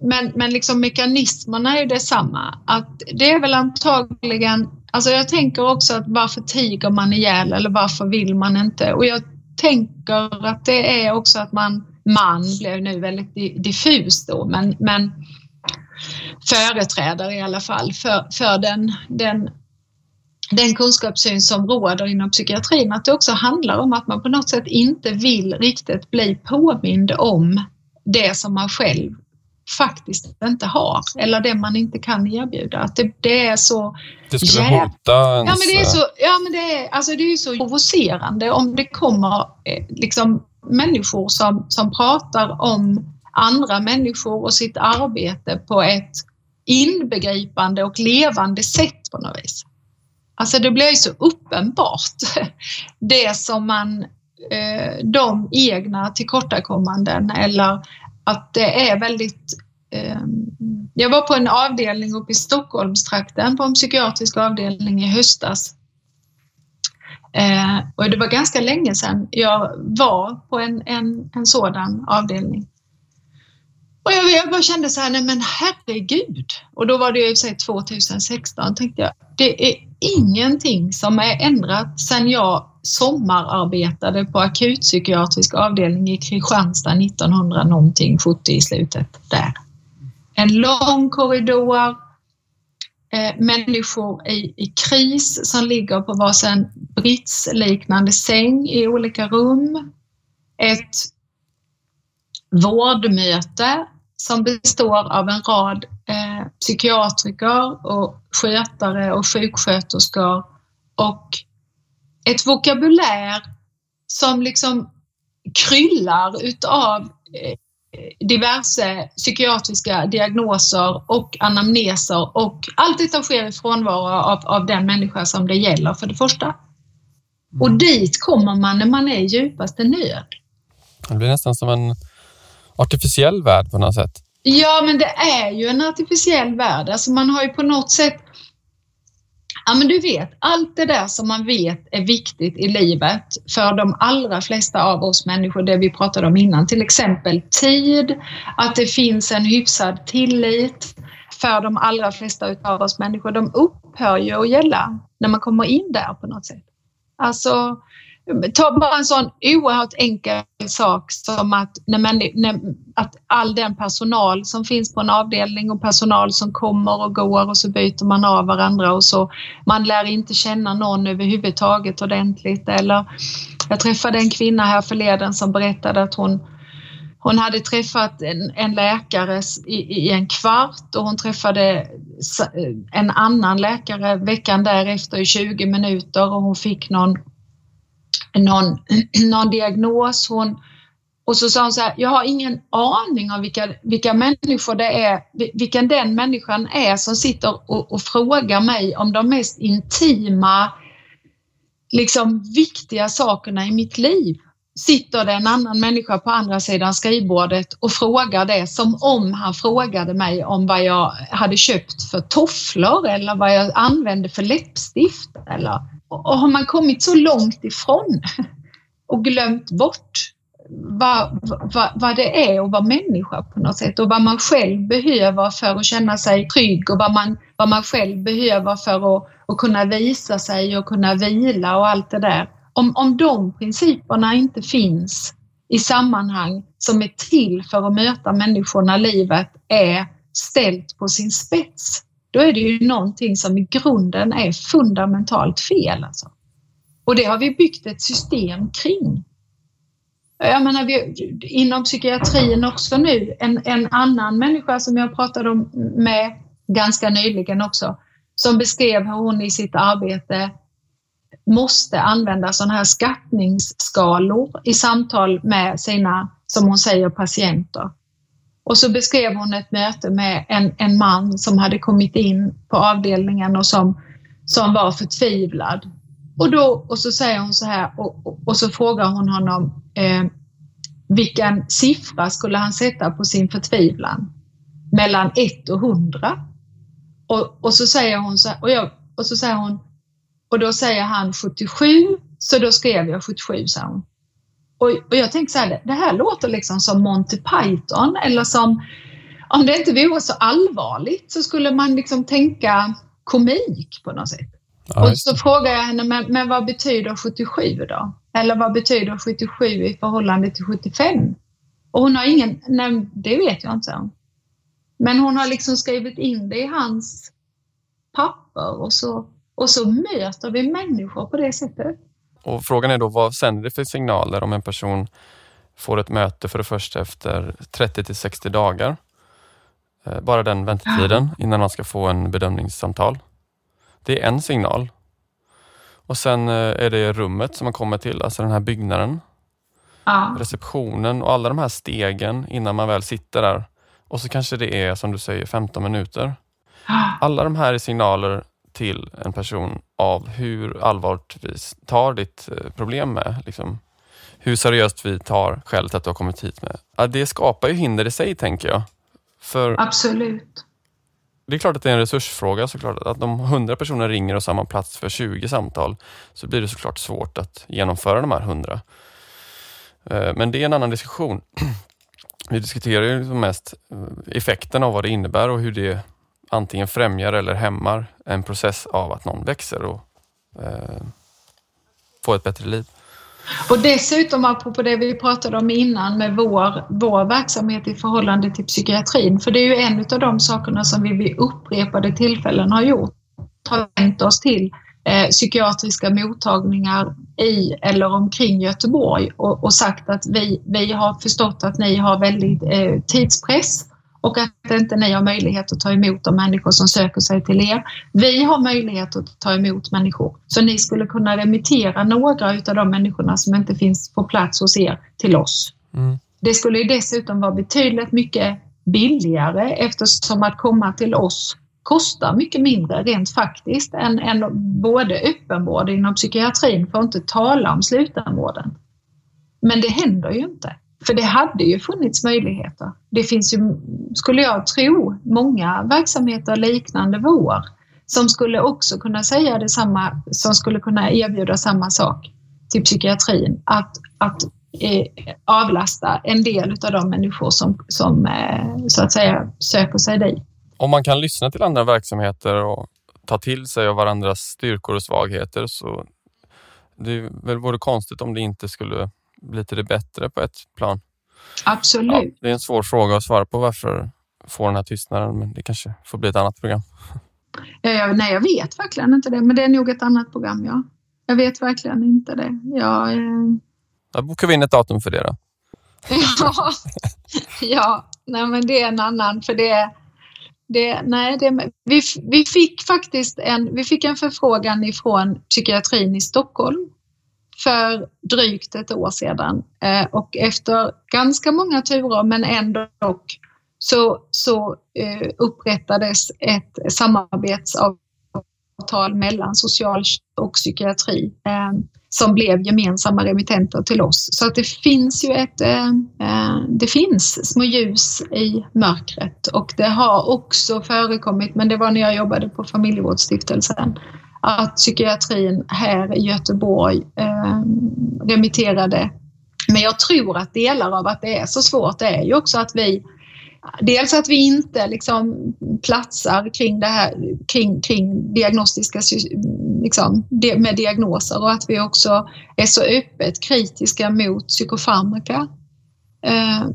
men, men liksom mekanismerna är ju detsamma. Att det är väl antagligen, alltså jag tänker också att varför tiger man ihjäl eller varför vill man inte? Och jag tänker att det är också att man, man blev nu väldigt diffus då, men, men företrädare i alla fall för, för den, den, den kunskapssyn som råder inom psykiatrin, att det också handlar om att man på något sätt inte vill riktigt bli påmind om det som man själv faktiskt inte har eller det man inte kan erbjuda. Att det, det är så... Det skulle jäv... hota ens... Ja men det är så, ja, men det är, alltså det är så provocerande om det kommer eh, liksom människor som, som pratar om andra människor och sitt arbete på ett inbegripande och levande sätt på något vis. Alltså det blir ju så uppenbart *laughs* det som man, eh, de egna tillkortakommanden eller att det är väldigt eh, jag var på en avdelning uppe i Stockholmstrakten på en psykiatrisk avdelning i höstas. Eh, och det var ganska länge sedan jag var på en, en, en sådan avdelning. Och jag, jag bara kände så här, nej men herregud. Och då var det i sig 2016, tänkte jag. Det är ingenting som är ändrat sedan jag sommararbetade på akutpsykiatrisk avdelning i Kristianstad 1900 någonting, 70 i slutet där. En lång korridor, eh, människor i, i kris som ligger på varsin britsliknande säng i olika rum. Ett vårdmöte som består av en rad eh, psykiatriker och skötare och sjuksköterskor och ett vokabulär som liksom kryllar utav eh, diverse psykiatriska diagnoser och anamneser och allt detta sker i frånvaro av, av den människa som det gäller för det första. Mm. Och dit kommer man när man är i djupaste nöd. Det blir nästan som en artificiell värld på något sätt. Ja, men det är ju en artificiell värld. Alltså man har ju på något sätt Ja, men du vet, allt det där som man vet är viktigt i livet för de allra flesta av oss människor, det vi pratade om innan, till exempel tid, att det finns en hyfsad tillit för de allra flesta av oss människor, de upphör ju att gälla när man kommer in där på något sätt. Alltså, Ta bara en sån oerhört enkel sak som att, när man, när, att all den personal som finns på en avdelning och personal som kommer och går och så byter man av varandra och så man lär inte känna någon överhuvudtaget ordentligt. Eller jag träffade en kvinna här förleden som berättade att hon hon hade träffat en, en läkare i, i, en kvart och hon träffade en annan läkare veckan därefter i 20 minuter och hon fick någon någon, *clears throat* någon diagnos. Hon, och så sa hon så här, jag har ingen aning om vilka, vilka människor det är, vilken den människan är som sitter och, och frågar mig om de mest intima, liksom viktiga sakerna i mitt liv. Sitter det en annan människa på andra sidan skrivbordet och frågar det som om han frågade mig om vad jag hade köpt för tofflor eller vad jag använde för läppstift eller och har man kommit så långt ifrån och glömt bort vad, vad, vad det är att vara människa på något sätt och vad man själv behöver för att känna sig trygg och vad man, vad man själv behöver för att, att kunna visa sig och kunna vila och allt det där. Om, om de principerna inte finns i sammanhang som är till för att möta människor när livet är ställt på sin spets, då är det ju någonting som i grunden är fundamentalt fel. Alltså. Och det har vi byggt ett system kring. Jag menar, vi, inom psykiatrin också nu, en, en annan människa som jag pratade om med ganska nyligen också, som beskrev hur hon i sitt arbete måste använda sådana här skattningsskalor i samtal med sina, som hon säger, patienter. Och så beskrev hon ett möte med en, en man som hade kommit in på avdelningen och som, som var förtvivlad. Och, då, och så säger hon så här och, och, och så frågar hon honom eh, vilken siffra skulle han sätta på sin förtvivlan? Mellan 1 och 100. Och, och så säger hon så här, och, jag, och så säger hon och då säger han 77, så då skrev jag 77, sa hon. Och, och jag tänkte så här, det här låter liksom som Monty Python eller som om det inte vore så allvarligt så skulle man liksom tänka komik på något sätt. Ja, och så frågar jag henne, men, men vad betyder 77 då? Eller vad betyder 77 i förhållande till 75? Och hon har ingen, nej det vet jag inte. Men hon har liksom skrivit in det i hans papper och så, och så möter vi människor på det sättet. Och Frågan är då vad sänder det för signaler om en person får ett möte för det första efter 30 till 60 dagar. Eh, bara den väntetiden innan man ska få en bedömningssamtal. Det är en signal. Och sen eh, är det rummet som man kommer till, alltså den här byggnaden. Ja. Receptionen och alla de här stegen innan man väl sitter där. Och så kanske det är som du säger 15 minuter. Alla de här är signaler till en person av hur allvarligt vi tar ditt eh, problem med. Liksom, hur seriöst vi tar skälet att du har kommit hit med. Ja, det skapar ju hinder i sig, tänker jag. För Absolut. Det är klart att det är en resursfråga såklart. Att om 100 personer ringer och samma plats för 20 samtal så blir det såklart svårt att genomföra de här 100. Eh, men det är en annan diskussion. *clears throat* Vi diskuterar ju mest eh, effekten av vad det innebär och hur det antingen främjar eller hämmar en process av att någon växer och eh, får ett bättre liv. Och dessutom, apropå det vi pratade om innan med vår, vår verksamhet i förhållande till psykiatrin, för det är ju en av de sakerna som vi vid upprepade tillfällen har gjort, har vänt oss till eh, psykiatriska mottagningar i eller omkring Göteborg och, och, sagt att vi, vi har förstått att ni har väldigt eh, tidspress och att inte ni har möjlighet att ta emot de människor som söker sig till er. Vi har möjlighet att ta emot människor, så ni skulle kunna remittera några av de människorna som inte finns på plats hos er till oss. Mm. Det skulle ju dessutom vara betydligt mycket billigare eftersom att komma till oss kostar mycket mindre rent faktiskt än, än både öppenvård inom psykiatrin, för att inte tala om slutenvården. Men det händer ju inte. För det hade ju funnits möjligheter. Det finns ju, skulle jag tro, många verksamheter liknande vår som skulle också kunna säga detsamma, som skulle kunna erbjuda samma sak till psykiatrin. Att, att eh, avlasta en del av de människor som, som eh, så att säga söker sig dit. Om man kan lyssna till andra verksamheter och ta till sig av varandras styrkor och svagheter så det väl vore konstigt om det inte skulle bli till det bättre på ett plan. Absolut. Ja, det är en svår fråga att svara på varför får den här tystnaden, men det kanske får bli ett annat program. Jag, nej, jag vet verkligen inte det, men det är nog ett annat program, ja. Jag vet verkligen inte det. Jag, eh... Då bokar vi in ett datum för det då. ja, *laughs* ja nej, men det är en annan, för det, det, nej, det, vi, vi fick faktiskt en, vi fick en förfrågan ifrån psykiatrin i Stockholm för drygt ett år sedan eh, och efter ganska många turer men ändå så, så eh, upprättades ett samarbetsavtal mellan social och psykiatri eh, som blev gemensamma remittenter till oss. Så att det finns ju ett, eh, eh det finns små ljus i mörkret och det har också förekommit, men det var när jag jobbade på Familjevårdsstiftelsen, att psykiatrin här i Göteborg eh, remitterade. Men jag tror att delar av att det är så svårt är ju också att vi Dels att vi inte liksom platsar kring det här kring, kring diagnostiska liksom, med diagnoser och att vi också är så öppet kritiska mot psykofarmaka. Eh,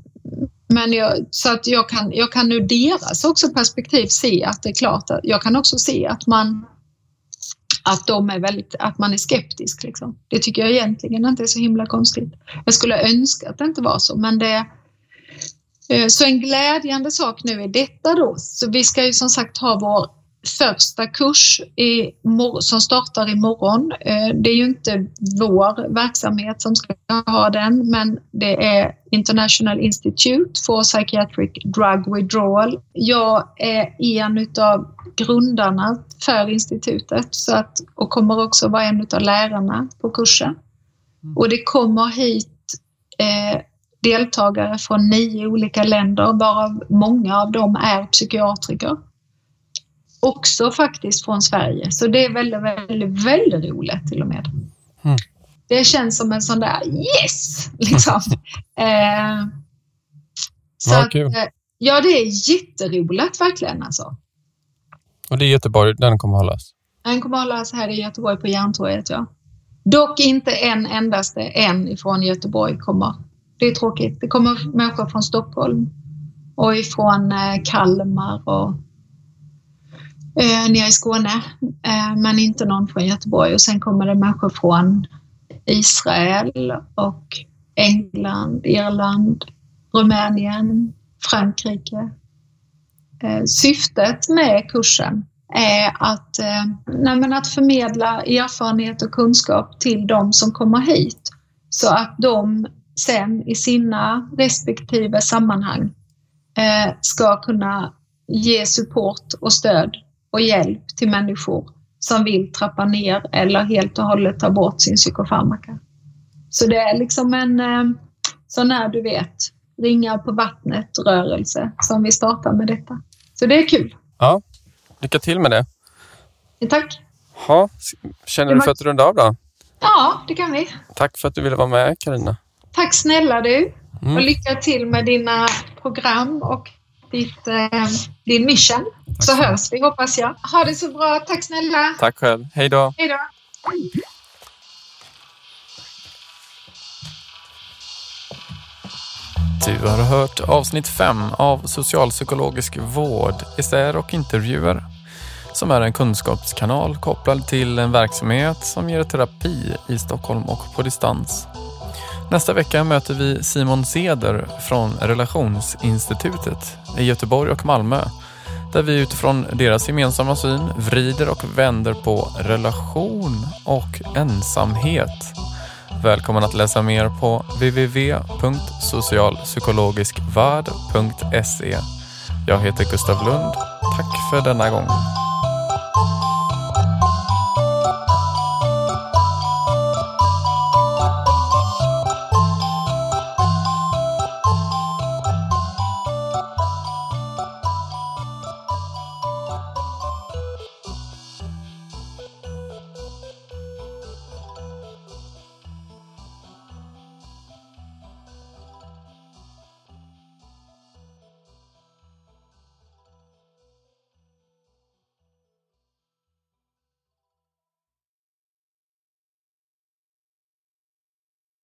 men jag, så att jag kan, jag kan ur deras också perspektiv se att det är klart att jag kan också se att man att de är väldigt, att man är skeptisk. Liksom. Det tycker jag egentligen inte är så himla konstigt. Jag skulle önska att det inte var så, men det, eh, så en glädjande sak nu är detta då. Så vi ska ju som sagt ha vår första kurs i, som startar imorgon. Eh, det är ju inte vår verksamhet som ska ha den, men det är International Institute for Psychiatric Drug Withdrawal. Jag är en av grundarna för institutet så att, och kommer också vara en av lärarna på kursen. Mm. Och det kommer hit eh, deltagare från nio olika länder, varav många av dem är psykiatriker. Också faktiskt från Sverige, så det är väldigt, väldigt, väldigt roligt till och med. Mm. Det känns som en sån där yes! *laughs* Liksom. eh, så ja, kul. Att, eh, ja, det är jätteroligt verkligen alltså. Och det är Göteborg den kommer hållas? Den kommer hållas här i Göteborg på Järntorget, ja. Dock inte en endaste en ifrån Göteborg kommer det är tråkigt. Det kommer människor från Stockholm och ifrån eh, Kalmar och eh, nere i Skåne, eh, men inte någon från Göteborg. Och sen kommer det människor från Israel och England, Irland, Rumänien, Frankrike. Eh, syftet med kursen är att, eh, att förmedla erfarenhet och kunskap till de som kommer hit så att de sen i sina respektive sammanhang eh, ska kunna ge support och stöd och hjälp till människor som vill trappa ner eller helt och hållet ta bort sin psykofarmaka. Så det är liksom en eh, sån här, du vet, ringar på vattnet rörelse som vi startar med detta. Så det är kul. Ja, lycka till med det. Tack. Ha, känner du för att runda av då? Ja, det kan vi. Tack för att du ville vara med Karina. Tack snälla du mm. och lycka till med dina program och ditt, eh, din mission. Tack så hörs vi hoppas jag. Ha det så bra. Tack snälla. Tack själv. Hej då. Hej då. Du har hört avsnitt 5 av Socialpsykologisk vård, essäer och intervjuer som är en kunskapskanal kopplad till en verksamhet som ger terapi i Stockholm och på distans. Nästa vecka möter vi Simon Seder från Relationsinstitutet i Göteborg och Malmö där vi utifrån deras gemensamma syn vrider och vänder på relation och ensamhet. Välkommen att läsa mer på www.socialpsykologiskvard.se. Jag heter Gustav Lund. Tack för denna gång.